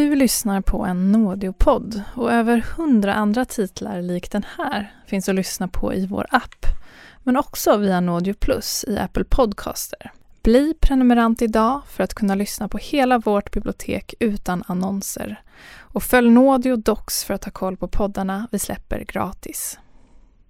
Du lyssnar på en Nådeopodd och över hundra andra titlar lik den här finns att lyssna på i vår app, men också via Nådeo Plus i Apple Podcaster. Bli prenumerant idag för att kunna lyssna på hela vårt bibliotek utan annonser. Och följ Nådeo Docs för att ha koll på poddarna vi släpper gratis.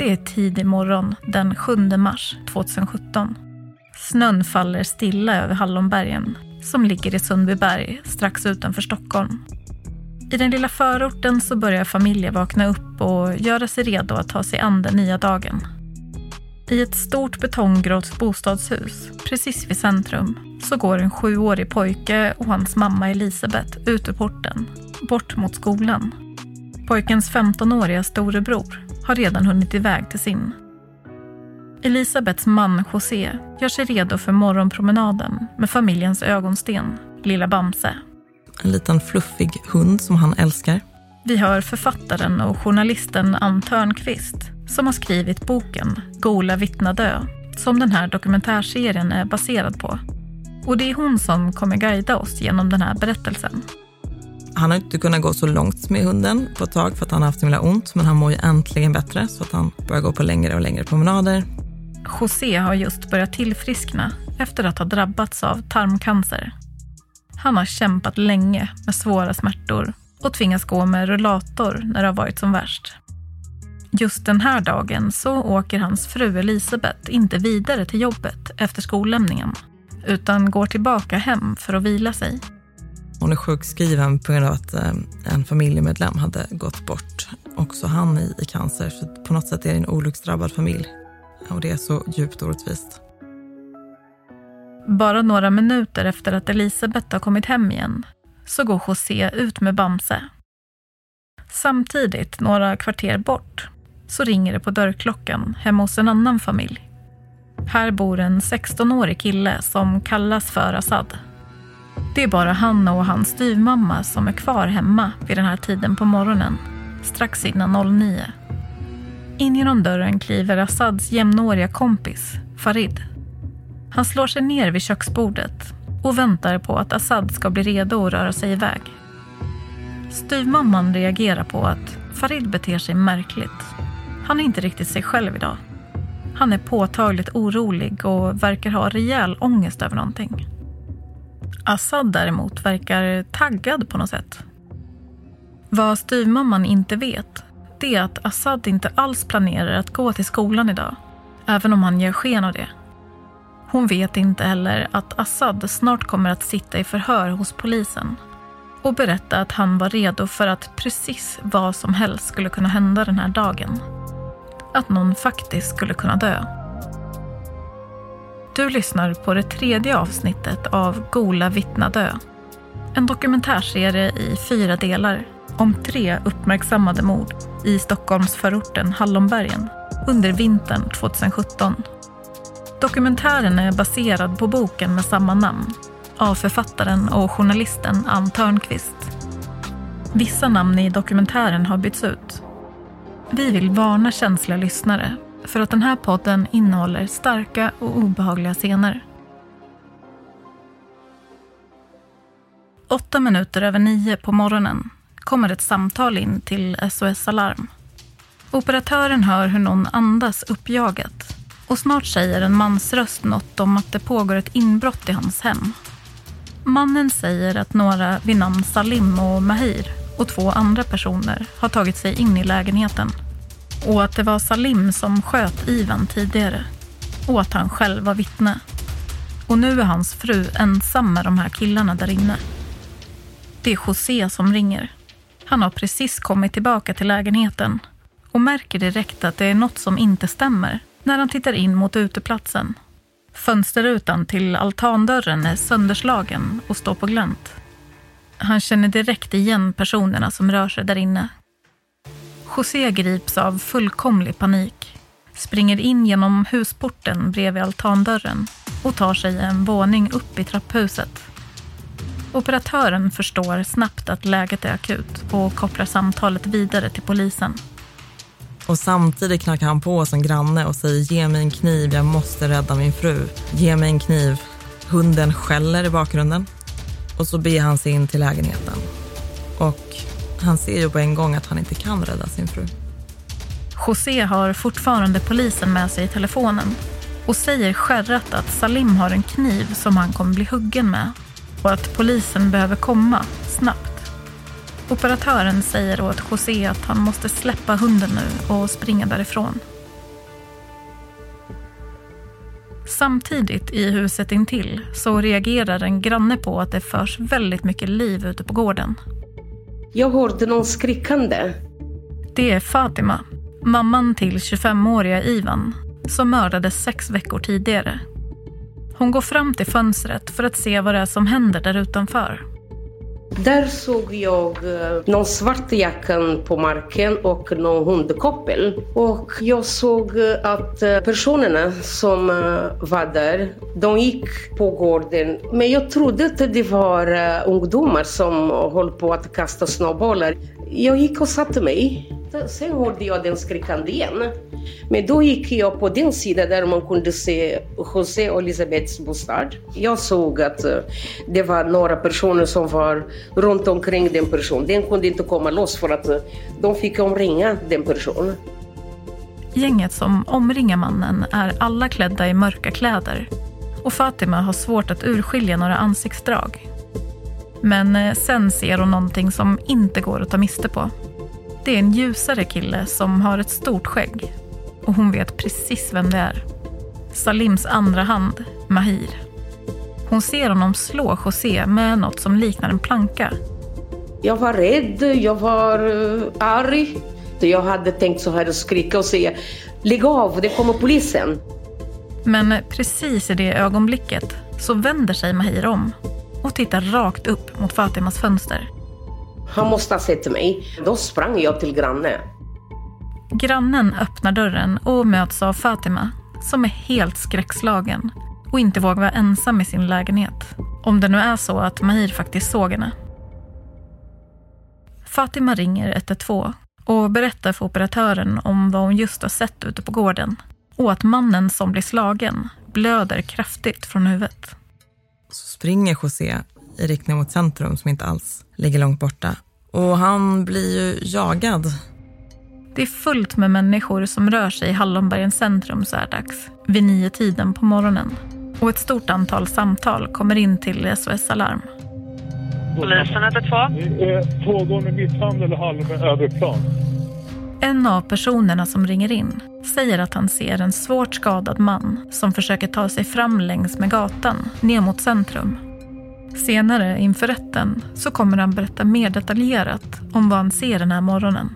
Det är tidig morgon den 7 mars 2017. Snön faller stilla över Hallonbergen som ligger i Sundbyberg strax utanför Stockholm. I den lilla förorten så börjar familjer vakna upp och göra sig redo att ta sig an den nya dagen. I ett stort betonggrått bostadshus precis vid centrum så går en sjuårig pojke och hans mamma Elisabeth ut ur porten, bort mot skolan. Pojkens 15-åriga storebror har redan hunnit iväg till sin. Elisabeths man José gör sig redo för morgonpromenaden med familjens ögonsten, lilla Bamse. En liten fluffig hund som han älskar. Vi hör författaren och journalisten Ann Törnqvist som har skrivit boken Gola vittna dö som den här dokumentärserien är baserad på. Och det är hon som kommer guida oss genom den här berättelsen. Han har inte kunnat gå så långt med hunden på ett tag för att han har haft så himla ont, men han mår ju äntligen bättre så att han börjar gå på längre och längre promenader. José har just börjat tillfriskna efter att ha drabbats av tarmcancer. Han har kämpat länge med svåra smärtor och tvingas gå med rullator när det har varit som värst. Just den här dagen så åker hans fru Elisabeth inte vidare till jobbet efter skollämningen utan går tillbaka hem för att vila sig. Hon är sjukskriven på grund av att eh, en familjemedlem hade gått bort. Också han i, i cancer, så på något sätt är det en olycksdrabbad familj. Och det är så djupt orättvist. Bara några minuter efter att Elisabeth har kommit hem igen så går José ut med Bamse. Samtidigt, några kvarter bort, så ringer det på dörrklockan hemma hos en annan familj. Här bor en 16-årig kille som kallas för Assad. Det är bara han och hans styvmamma som är kvar hemma vid den här tiden på morgonen, strax innan 09. In genom dörren kliver Assads jämnåriga kompis, Farid. Han slår sig ner vid köksbordet och väntar på att Assad ska bli redo att röra sig iväg. Styvmamman reagerar på att Farid beter sig märkligt. Han är inte riktigt sig själv idag. Han är påtagligt orolig och verkar ha rejäl ångest över någonting. Assad däremot verkar taggad på något sätt. Vad styvmamman inte vet det är att Assad inte alls planerar att gå till skolan idag, även om han ger sken av det. Hon vet inte heller att Assad snart kommer att sitta i förhör hos polisen och berätta att han var redo för att precis vad som helst skulle kunna hända den här dagen. Att någon faktiskt skulle kunna dö. Du lyssnar på det tredje avsnittet av Gola Vittnadö. En dokumentärserie i fyra delar om tre uppmärksammade mord i Stockholmsförorten Hallonbergen under vintern 2017. Dokumentären är baserad på boken med samma namn av författaren och journalisten Ann Törnqvist. Vissa namn i dokumentären har bytts ut. Vi vill varna känsliga lyssnare för att den här podden innehåller starka och obehagliga scener. Åtta minuter över nio på morgonen kommer ett samtal in till SOS Alarm. Operatören hör hur någon andas uppjagat och snart säger en mans röst något om att det pågår ett inbrott i hans hem. Mannen säger att några vid namn Salim och Mahir och två andra personer har tagit sig in i lägenheten och att det var Salim som sköt Ivan tidigare och att han själv var vittne. Och nu är hans fru ensam med de här killarna där inne. Det är José som ringer. Han har precis kommit tillbaka till lägenheten och märker direkt att det är något som inte stämmer när han tittar in mot uteplatsen. Fönsterrutan till altandörren är sönderslagen och står på glänt. Han känner direkt igen personerna som rör sig där inne. José grips av fullkomlig panik, springer in genom husporten bredvid altandörren och tar sig en våning upp i trapphuset. Operatören förstår snabbt att läget är akut och kopplar samtalet vidare till polisen. Och samtidigt knackar han på som granne och säger ge mig en kniv, jag måste rädda min fru. Ge mig en kniv. Hunden skäller i bakgrunden. Och så beger han sig in till lägenheten. Och han ser ju på en gång att han inte kan rädda sin fru. José har fortfarande polisen med sig i telefonen och säger skärrat att Salim har en kniv som han kommer bli huggen med och att polisen behöver komma snabbt. Operatören säger åt José att han måste släppa hunden nu och springa därifrån. Samtidigt i huset intill så reagerar en granne på att det förs väldigt mycket liv ute på gården. Jag hörde någon skrikande. Det är Fatima, mamman till 25-åriga Ivan, som mördades sex veckor tidigare. Hon går fram till fönstret för att se vad det är som händer där utanför. Där såg jag eh, någon svart jackan på marken och någon hundkoppel. Och jag såg eh, att eh, personerna som var där, de gick på gården. Men jag trodde att det var ungdomar som höll på att kasta snöbollar. Jag gick och satte mig. Sen hörde jag den skrikande igen. Men då gick jag på den sidan där man kunde se José och Elisabeths bostad. Jag såg att eh, det var några personer som var runt omkring den personen. Den kunde inte komma loss för att eh, de fick omringa den personen. Gänget som omringar mannen är alla klädda i mörka kläder och Fatima har svårt att urskilja några ansiktsdrag. Men eh, sen ser hon någonting som inte går att ta miste på. Det är en ljusare kille som har ett stort skägg. Och hon vet precis vem det är. Salims andra hand, Mahir. Hon ser honom slå José med något som liknar en planka. Jag var rädd, jag var uh, arg. Jag hade tänkt så här att skrika och säga lägg av, det kommer polisen. Men precis i det ögonblicket så vänder sig Mahir om och tittar rakt upp mot Fatimas fönster. Han måste ha sett mig. Då sprang jag till grannen. Grannen öppnar dörren och möts av Fatima som är helt skräckslagen och inte vågar vara ensam i sin lägenhet. Om det nu är så att Mahir faktiskt såg henne. Fatima ringer 112 och berättar för operatören om vad hon just har sett ute på gården och att mannen som blir slagen blöder kraftigt från huvudet. Så springer José i riktning mot centrum som inte alls ligger långt borta. Och han blir ju jagad. Det är fullt med människor som rör sig i Hallonbergens centrum så här dags, vid nio tiden på morgonen. Och ett stort antal samtal kommer in till SOS Alarm. Polisen 112. Pågående misshandel i Hallonberg överplan. En av personerna som ringer in säger att han ser en svårt skadad man som försöker ta sig fram längs med gatan ner mot centrum. Senare inför rätten så kommer han berätta mer detaljerat om vad han ser den här morgonen.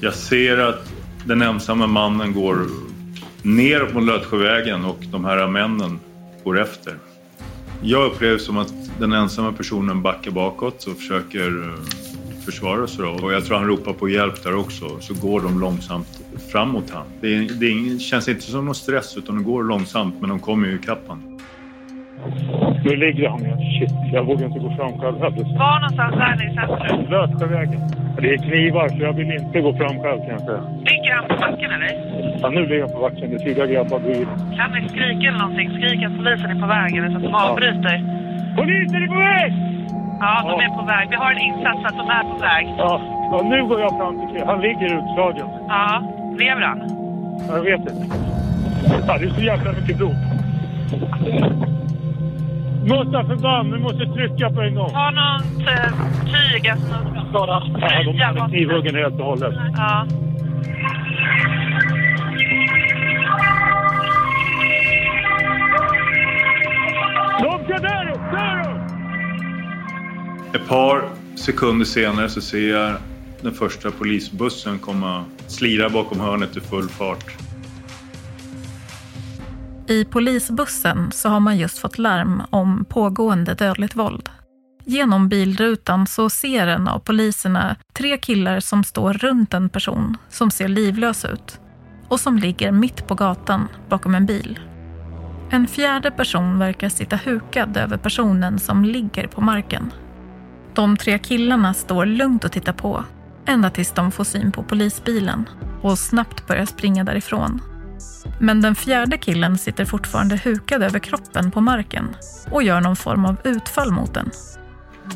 Jag ser att den ensamma mannen går ner på Lötsjövägen och de här männen går efter. Jag upplever som att den ensamma personen backar bakåt och försöker eh, eh, försvara sig. Då. Och jag tror han ropar på hjälp där också. Så går de långsamt framåt han. Det, är, det känns inte som någon stress utan de går långsamt men de kommer ju ikapp han. Nu ligger han ner. Shit, jag vågar inte gå fram själv heller. Var någonstans är ni i centrum? Lötsjövägen. Det är knivar, så jag vill inte gå fram själv kan jag säga. Ligger han på backen eller? Ja, nu ligger han på backen. Det är fyra grabbar bredvid. Kan ni skrika eller någonting? Skrik att polisen är på väg eller så att de avbryter. Polisen är på väg! Ja, de är på väg. Vi har en insats att de är på väg. Ja, ja nu går jag fram till Han ligger utslagen. Ja, lever han? Jag vet inte. Ja, det är så jävla mycket blod. Mutta förband, vi måste trycka på en gång. Ha något eh, tyg, alltså något... Ja, de är knivhuggen helt och hållet. Ja. De ska där! Där! Ett par sekunder senare så ser jag den första polisbussen komma slira bakom hörnet i full fart. I polisbussen så har man just fått larm om pågående dödligt våld. Genom bilrutan så ser en av poliserna tre killar som står runt en person som ser livlös ut och som ligger mitt på gatan bakom en bil. En fjärde person verkar sitta hukad över personen som ligger på marken. De tre killarna står lugnt och tittar på ända tills de får syn på polisbilen och snabbt börjar springa därifrån. Men den fjärde killen sitter fortfarande hukad över kroppen på marken och gör någon form av utfall mot den.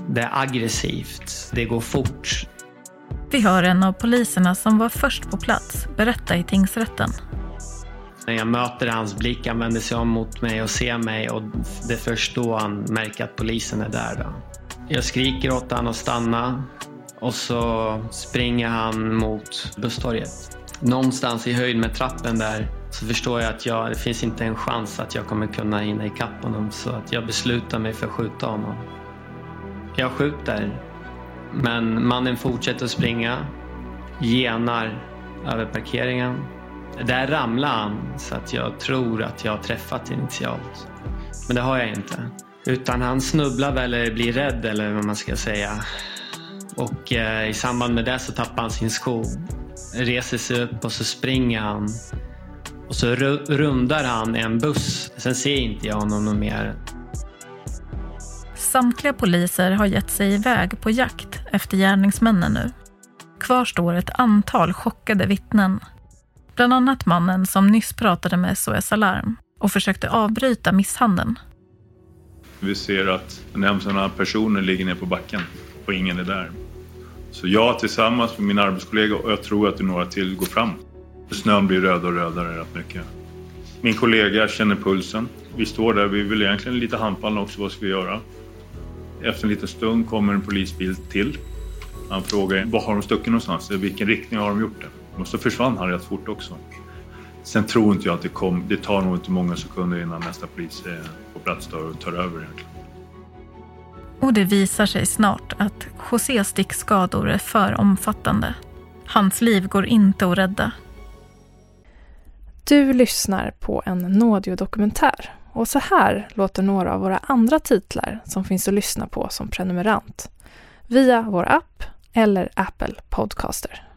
Det är aggressivt, det går fort. Vi hör en av poliserna som var först på plats berätta i tingsrätten. När jag möter hans blick, han vänder sig om mot mig och ser mig och det är först då han märker att polisen är där. Då. Jag skriker åt honom att stanna och så springer han mot busstorget. Någonstans i höjd med trappen där så förstår jag att jag, det finns inte en chans att jag kommer kunna hinna ikapp honom så att jag beslutar mig för att skjuta honom. Jag skjuter, men mannen fortsätter att springa, genar över parkeringen. Där ramlar han så att jag tror att jag har träffat initialt. Men det har jag inte. Utan han snubblar väl eller blir rädd eller vad man ska säga. Och eh, i samband med det så tappar han sin sko. Reser sig upp och så springer han. Och så rundar han en buss. Sen ser inte jag honom någon mer. Samtliga poliser har gett sig iväg på jakt efter gärningsmännen nu. Kvar står ett antal chockade vittnen. Bland annat mannen som nyss pratade med SOS Alarm och försökte avbryta misshandeln. Vi ser att en ensamma personer ligger ner på backen och ingen är där. Så jag tillsammans med min arbetskollega och jag tror att det är några till går fram. Snön blir rödare och rödare rätt mycket. Min kollega känner pulsen. Vi står där, vi är väl egentligen lite handfallna också, vad ska vi göra? Efter en liten stund kommer en polisbil till. Han frågar var har de stuckit någonstans? I vilken riktning har de gjort det? Och så försvann han rätt fort också. Sen tror inte jag att det kom, det tar nog inte många sekunder innan nästa polis är på plats och tar över egentligen. Och det visar sig snart att Josés stickskador är för omfattande. Hans liv går inte att rädda. Du lyssnar på en Nådio-dokumentär och så här låter några av våra andra titlar som finns att lyssna på som prenumerant via vår app eller Apple Podcaster.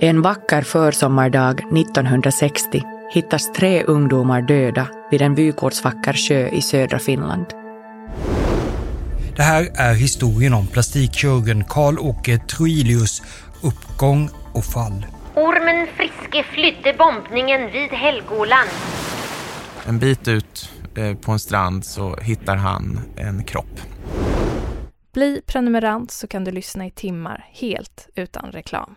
En vacker försommardag 1960 hittas tre ungdomar döda vid en vykortsvacker sjö i södra Finland. Det här är historien om plastikkirurgen Karl-Åke Troilius uppgång och fall. Ormen Friske flydde bombningen vid Helgoland. En bit ut eh, på en strand så hittar han en kropp. Bli prenumerant så kan du lyssna i timmar helt utan reklam.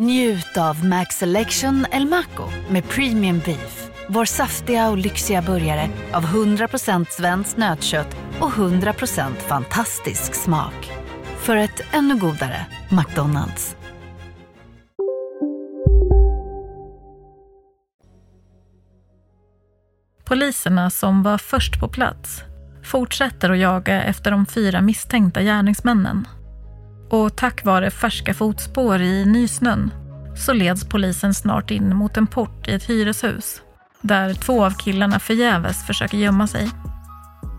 Njut av Max Selection El Maco med Premium Beef. Vår saftiga och lyxiga burgare av 100% svenskt nötkött och 100% fantastisk smak. För ett ännu godare McDonalds. Poliserna som var först på plats fortsätter att jaga efter de fyra misstänkta gärningsmännen. Och tack vare färska fotspår i nysnön så leds polisen snart in mot en port i ett hyreshus där två av killarna förgäves försöker gömma sig.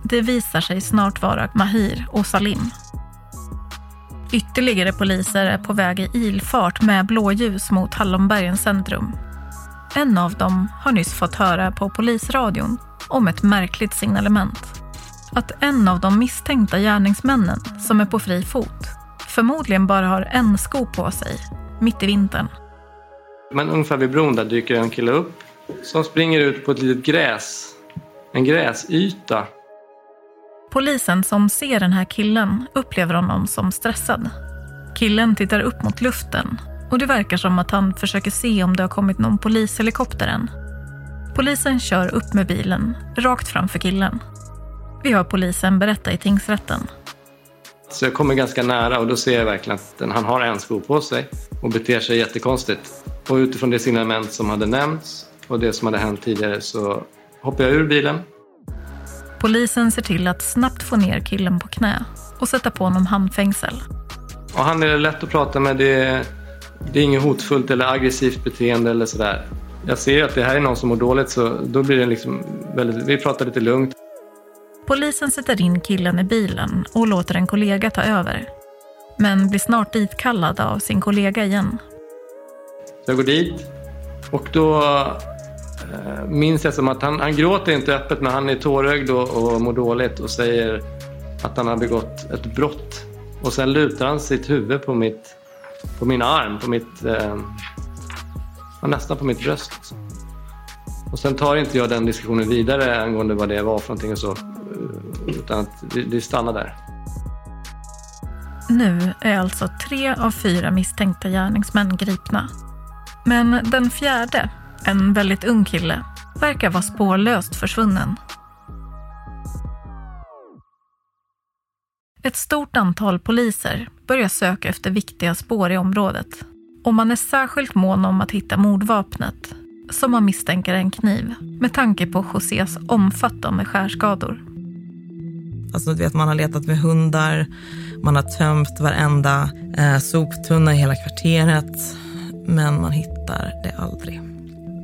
Det visar sig snart vara Mahir och Salim. Ytterligare poliser är på väg i ilfart med blåljus mot Hallonbergens centrum en av dem har nyss fått höra på polisradion om ett märkligt signalement. Att en av de misstänkta gärningsmännen som är på fri fot förmodligen bara har en sko på sig, mitt i vintern. Men ungefär vid bron där dyker en kille upp som springer ut på ett litet gräs, en gräsyta. Polisen som ser den här killen upplever honom som stressad. Killen tittar upp mot luften och det verkar som att han försöker se om det har kommit någon polishelikopter än. Polisen kör upp med bilen, rakt framför killen. Vi hör polisen berätta i tingsrätten. Så jag kommer ganska nära och då ser jag verkligen att han har en sko på sig och beter sig jättekonstigt. Och utifrån det signalement som hade nämnts och det som hade hänt tidigare så hoppar jag ur bilen. Polisen ser till att snabbt få ner killen på knä och sätta på honom handfängsel. Och han är lätt att prata med. Det är, det är inget hotfullt eller aggressivt beteende eller sådär. Jag ser att det här är någon som mår dåligt så då blir det liksom väldigt, vi pratar lite lugnt. Polisen sätter in killen i bilen och låter en kollega ta över. Men blir snart ditkallad av sin kollega igen. Jag går dit och då eh, minns jag som att han, han gråter inte öppet men han är tårögd och, och mår dåligt och säger att han har begått ett brott. Och sen lutar han sitt huvud på, mitt, på min arm, på mitt, eh, nästan på mitt bröst. Och sen tar inte jag den diskussionen vidare angående vad det var för någonting och så. Utan att det, det stannar där. Nu är alltså tre av fyra misstänkta gärningsmän gripna. Men den fjärde, en väldigt ung kille, verkar vara spårlöst försvunnen. Ett stort antal poliser börjar söka efter viktiga spår i området. Och man är särskilt mån om att hitta mordvapnet, som man misstänker är en kniv, med tanke på Josés omfattande skärskador. Alltså, du vet, man har letat med hundar, man har tömt varenda eh, soptunna i hela kvarteret, men man hittar det aldrig.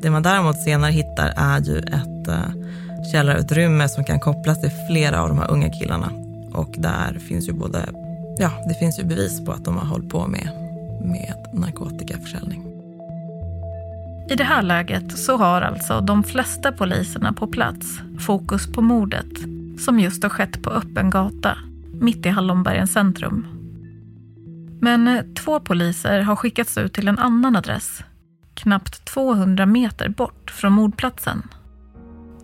Det man däremot senare hittar är ju ett eh, källarutrymme som kan kopplas till flera av de här unga killarna. Och där finns ju både, ja, det finns ju bevis på att de har hållit på med, med narkotikaförsäljning. I det här läget så har alltså de flesta poliserna på plats fokus på mordet som just har skett på öppen gata mitt i Hallonbergens centrum. Men eh, två poliser har skickats ut till en annan adress knappt 200 meter bort från mordplatsen.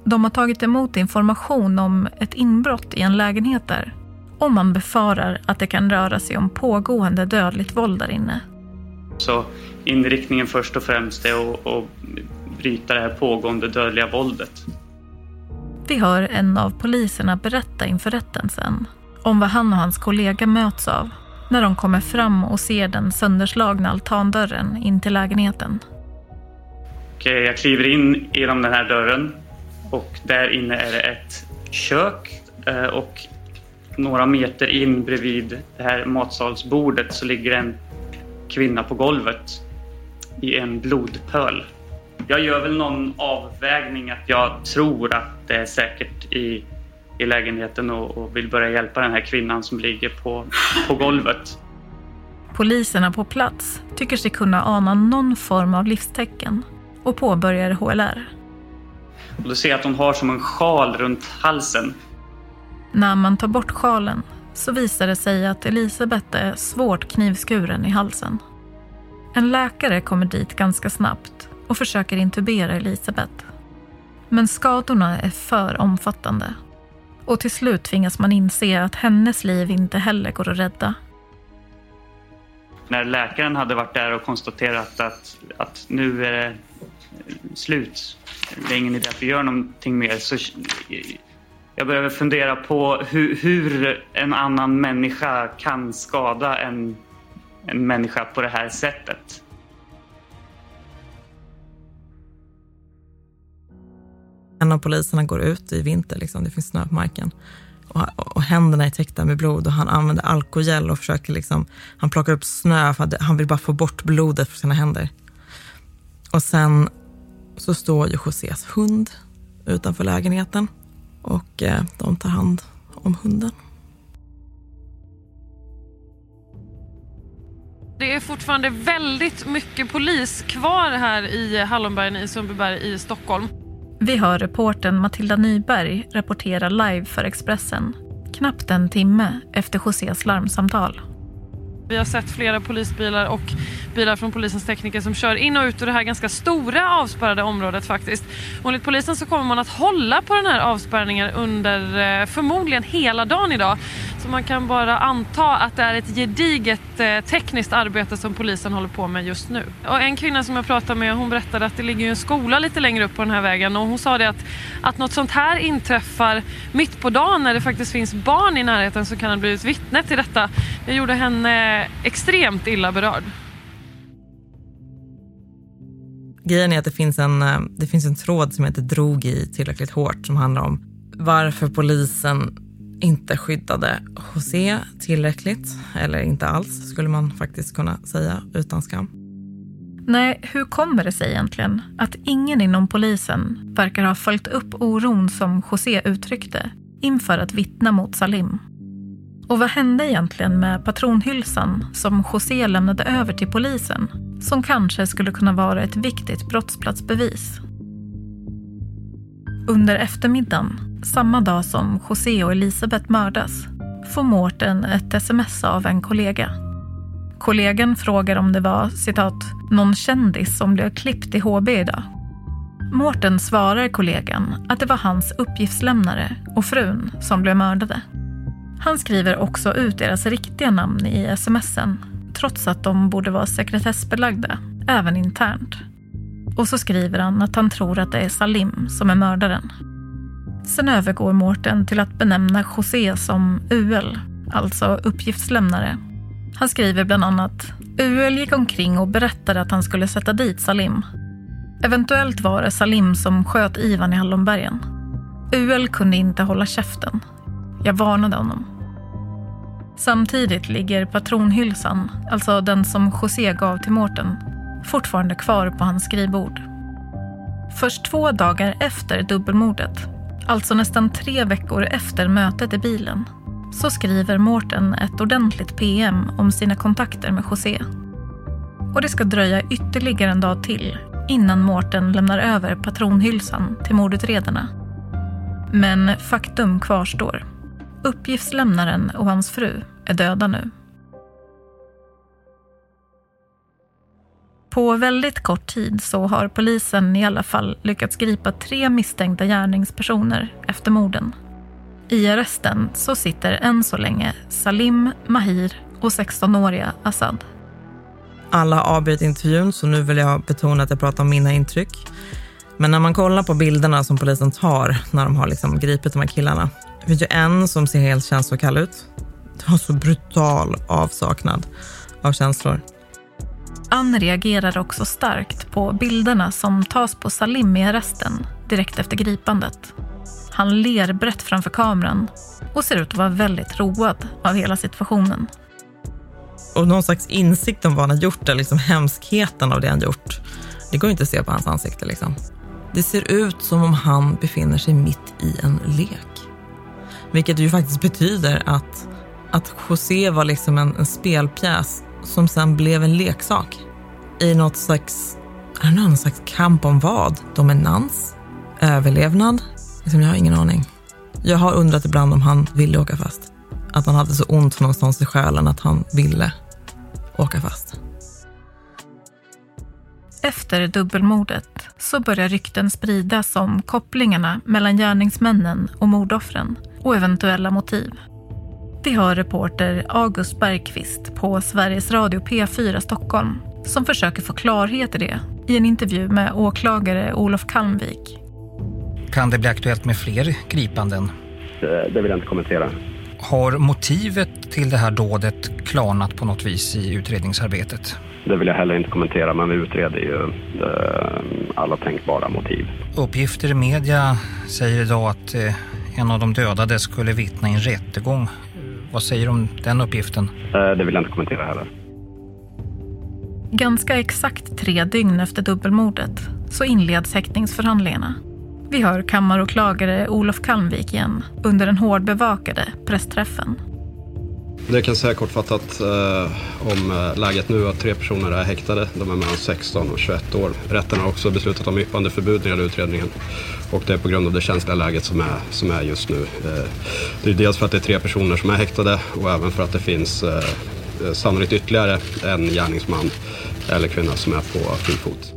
De har tagit emot information om ett inbrott i en lägenhet där och man befarar att det kan röra sig om pågående dödligt våld där inne. Så inriktningen först och främst är att, att bryta det här pågående dödliga våldet. Vi hör en av poliserna berätta inför rätten sen om vad han och hans kollega möts av när de kommer fram och ser den sönderslagna altandörren in till lägenheten. Okej, jag kliver in genom den här dörren och där inne är det ett kök eh, och några meter in bredvid det här matsalsbordet så ligger en kvinna på golvet i en blodpöl. Jag gör väl någon avvägning att jag tror att det är säkert i, i lägenheten och, och vill börja hjälpa den här kvinnan som ligger på, på golvet. Poliserna på plats tycker sig kunna ana någon form av livstecken och påbörjar HLR. Och då ser jag att hon har som en sjal runt halsen. När man tar bort sjalen så visar det sig att Elisabeth är svårt knivskuren i halsen. En läkare kommer dit ganska snabbt och försöker intubera Elisabeth. Men skadorna är för omfattande. Och till slut tvingas man inse att hennes liv inte heller går att rädda. När läkaren hade varit där och konstaterat att, att nu är det slut, det är ingen idé att vi gör någonting mer, så jag började fundera på hur, hur, en annan människa kan skada en, en människa på det här sättet. En av poliserna går ut i vinter, liksom, det finns snö på marken. Och, och händerna är täckta med blod och han använder alkogel och försöker liksom, han plockar upp snö för att han vill bara få bort blodet från sina händer. Och sen så står ju Josés hund utanför lägenheten och eh, de tar hand om hunden. Det är fortfarande väldigt mycket polis kvar här i Hallonbergen i Sundbyberg i Stockholm. Vi hör reporten Matilda Nyberg rapportera live för Expressen knappt en timme efter Josés larmsamtal. Vi har sett flera polisbilar och bilar från polisens tekniker som kör in och ut ur det här ganska stora avspärrade området faktiskt. Och enligt polisen så kommer man att hålla på den här avspärrningen under eh, förmodligen hela dagen idag. Så man kan bara anta att det är ett gediget eh, tekniskt arbete som polisen håller på med just nu. Och en kvinna som jag pratade med hon berättade att det ligger en skola lite längre upp på den här vägen och hon sa det att, att något sånt här inträffar mitt på dagen när det faktiskt finns barn i närheten som kan ha blivit vittne till detta. Det gjorde henne extremt illa berörd. Grejen är att det finns, en, eh, det finns en tråd som jag inte drog i tillräckligt hårt som handlar om varför polisen inte skyddade José e tillräckligt, eller inte alls skulle man faktiskt kunna säga utan skam. Nej, hur kommer det sig egentligen att ingen inom polisen verkar ha följt upp oron som José uttryckte inför att vittna mot Salim? Och vad hände egentligen med patronhylsan som José lämnade över till polisen som kanske skulle kunna vara ett viktigt brottsplatsbevis? Under eftermiddagen, samma dag som José och Elisabeth mördas, får Mårten ett sms av en kollega. Kollegan frågar om det var citat, “någon kändis som blev klippt i HB idag”. Mårten svarar kollegan att det var hans uppgiftslämnare och frun som blev mördade. Han skriver också ut deras riktiga namn i smsen trots att de borde vara sekretessbelagda, även internt. Och så skriver han att han tror att det är Salim som är mördaren. Sen övergår Mårten till att benämna José som UL, alltså uppgiftslämnare. Han skriver bland annat UL gick omkring och berättade att han skulle sätta dit Salim. Eventuellt var det Salim som sköt Ivan i Hallonbergen. UL kunde inte hålla käften. Jag varnade honom. Samtidigt ligger patronhylsan, alltså den som José gav till Mårten, fortfarande kvar på hans skrivbord. Först två dagar efter dubbelmordet, alltså nästan tre veckor efter mötet i bilen, så skriver Mårten ett ordentligt PM om sina kontakter med José. Och det ska dröja ytterligare en dag till innan Mårten lämnar över patronhylsan till mordutredarna. Men faktum kvarstår. Uppgiftslämnaren och hans fru är döda nu. På väldigt kort tid så har polisen i alla fall lyckats gripa tre misstänkta gärningspersoner efter morden. I arresten så sitter än så länge Salim, Mahir och 16-åriga Assad. Alla har intervjun så nu vill jag betona att jag pratar om mina intryck. Men när man kollar på bilderna som polisen tar när de har liksom gripit de här killarna. Det finns ju en som ser helt känslokall ut. Det var så brutal avsaknad av känslor. Ann reagerar också starkt på bilderna som tas på Salim i arresten direkt efter gripandet. Han ler brett framför kameran och ser ut att vara väldigt road av hela situationen. Och någon slags insikt om vad han har gjort, eller liksom hemskheten av det han gjort. Det går inte att se på hans ansikte. Liksom. Det ser ut som om han befinner sig mitt i en lek. Vilket ju faktiskt betyder att, att José var liksom en, en spelpjäs som sen blev en leksak. I något slags, är det någon slags kamp om vad? Dominans? Överlevnad? Liksom, jag har ingen aning. Jag har undrat ibland om han ville åka fast. Att han hade så ont någonstans i själen att han ville åka fast. Efter dubbelmordet så börjar rykten spridas om kopplingarna mellan gärningsmännen och mordoffren och eventuella motiv. Vi har reporter August Bergqvist på Sveriges Radio P4 Stockholm som försöker få klarhet i det i en intervju med åklagare Olof Kalmvik. Kan det bli aktuellt med fler gripanden? Det vill jag inte kommentera. Har motivet till det här dådet klarnat på något vis i utredningsarbetet? Det vill jag heller inte kommentera, men vi utreder ju eh, alla tänkbara motiv. Uppgifter i media säger idag att eh, en av de dödade skulle vittna i en rättegång. Vad säger du om den uppgiften? Eh, det vill jag inte kommentera heller. Ganska exakt tre dygn efter dubbelmordet så inleds häktningsförhandlingarna. Vi hör kammaråklagare Olof Kalmvik igen under den hårdbevakade pressträffen. Det jag kan säga kortfattat eh, om eh, läget nu att tre personer är häktade. De är mellan 16 och 21 år. Rätten har också beslutat om yppandeförbud när det gäller utredningen. Och det är på grund av det känsliga läget som är, som är just nu. Eh, det är dels för att det är tre personer som är häktade och även för att det finns eh, eh sannolikt ytterligare en gärningsman eller kvinna som är på fri fot.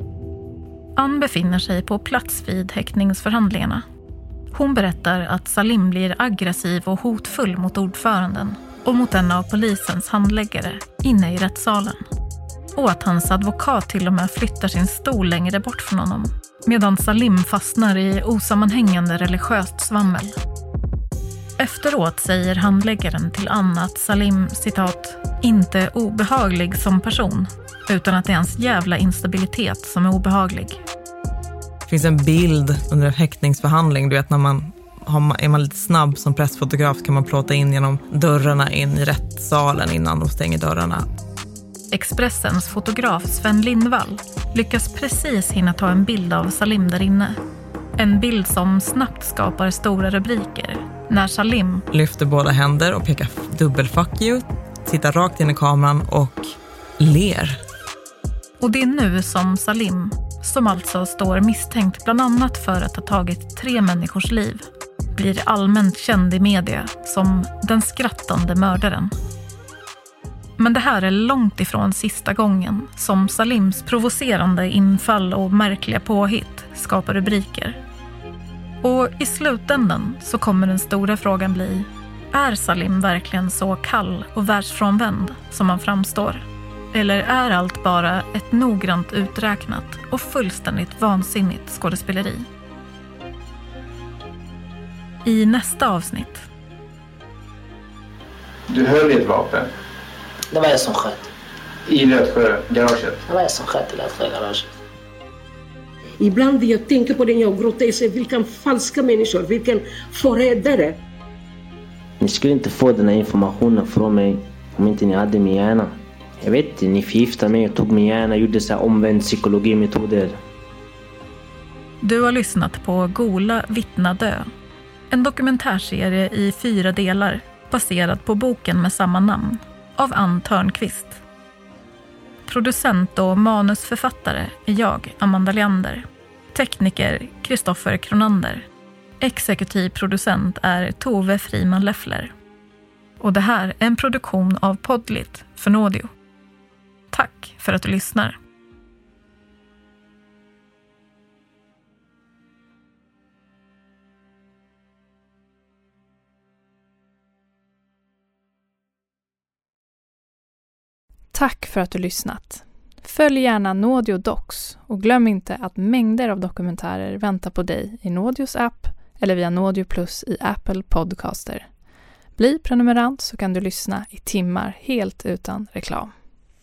Ann befinner sig på plats vid häktningsförhandlingarna. Hon berättar att Salim blir aggressiv och hotfull mot ordföranden och mot en av polisens handläggare inne i rättssalen. Och att hans advokat till och med flyttar sin stol längre bort från honom medan Salim fastnar i osammanhängande religiöst svammel. Efteråt säger handläggaren till Anna att Salim citat, inte är obehaglig som person utan att det är hans jävla instabilitet som är obehaglig. Det finns en bild under en häktningsförhandling, du vet när man är man lite snabb som pressfotograf kan man plåta in genom dörrarna in i rättssalen innan de stänger dörrarna. Expressens fotograf Sven Lindvall lyckas precis hinna ta en bild av Salim där inne. En bild som snabbt skapar stora rubriker när Salim lyfter båda händer och pekar dubbel fuck you, tittar rakt in i kameran och ler. Och det är nu som Salim, som alltså står misstänkt bland annat för att ha tagit tre människors liv, blir allmänt känd i media som den skrattande mördaren. Men det här är långt ifrån sista gången som Salims provocerande infall och märkliga påhitt skapar rubriker. Och i slutändan så kommer den stora frågan bli, är Salim verkligen så kall och världsfrånvänd som han framstår? Eller är allt bara ett noggrant uträknat och fullständigt vansinnigt skådespeleri? I nästa avsnitt. Du höll i ett vapen? Det var jag som sköt. I Lötsjögaraget? Det var jag som sköt i Lötsjögaraget. Ibland jag tänker på den jag gråter, jag säger vilka falska människor, vilken förrädare. Ni skulle inte få den här informationen från mig om inte ni hade min hjärna. Jag vet inte, ni förgiftade mig och tog min hjärna och gjorde så här omvänd psykologimetoder. Du har lyssnat på Gola vittna dö. En dokumentärserie i fyra delar baserad på boken med samma namn av Ann Törnqvist. Producent och manusförfattare är jag, Amanda Leander. Tekniker Kristoffer Kronander. Exekutiv producent är Tove Friman Leffler. Och det här är en produktion av Podlit för Nådio. Tack för att du lyssnar. Tack för att du lyssnat. Följ gärna Nådio Docs och glöm inte att mängder av dokumentärer väntar på dig i Nådios app eller via Nådio Plus i Apple Podcaster. Bli prenumerant så kan du lyssna i timmar helt utan reklam.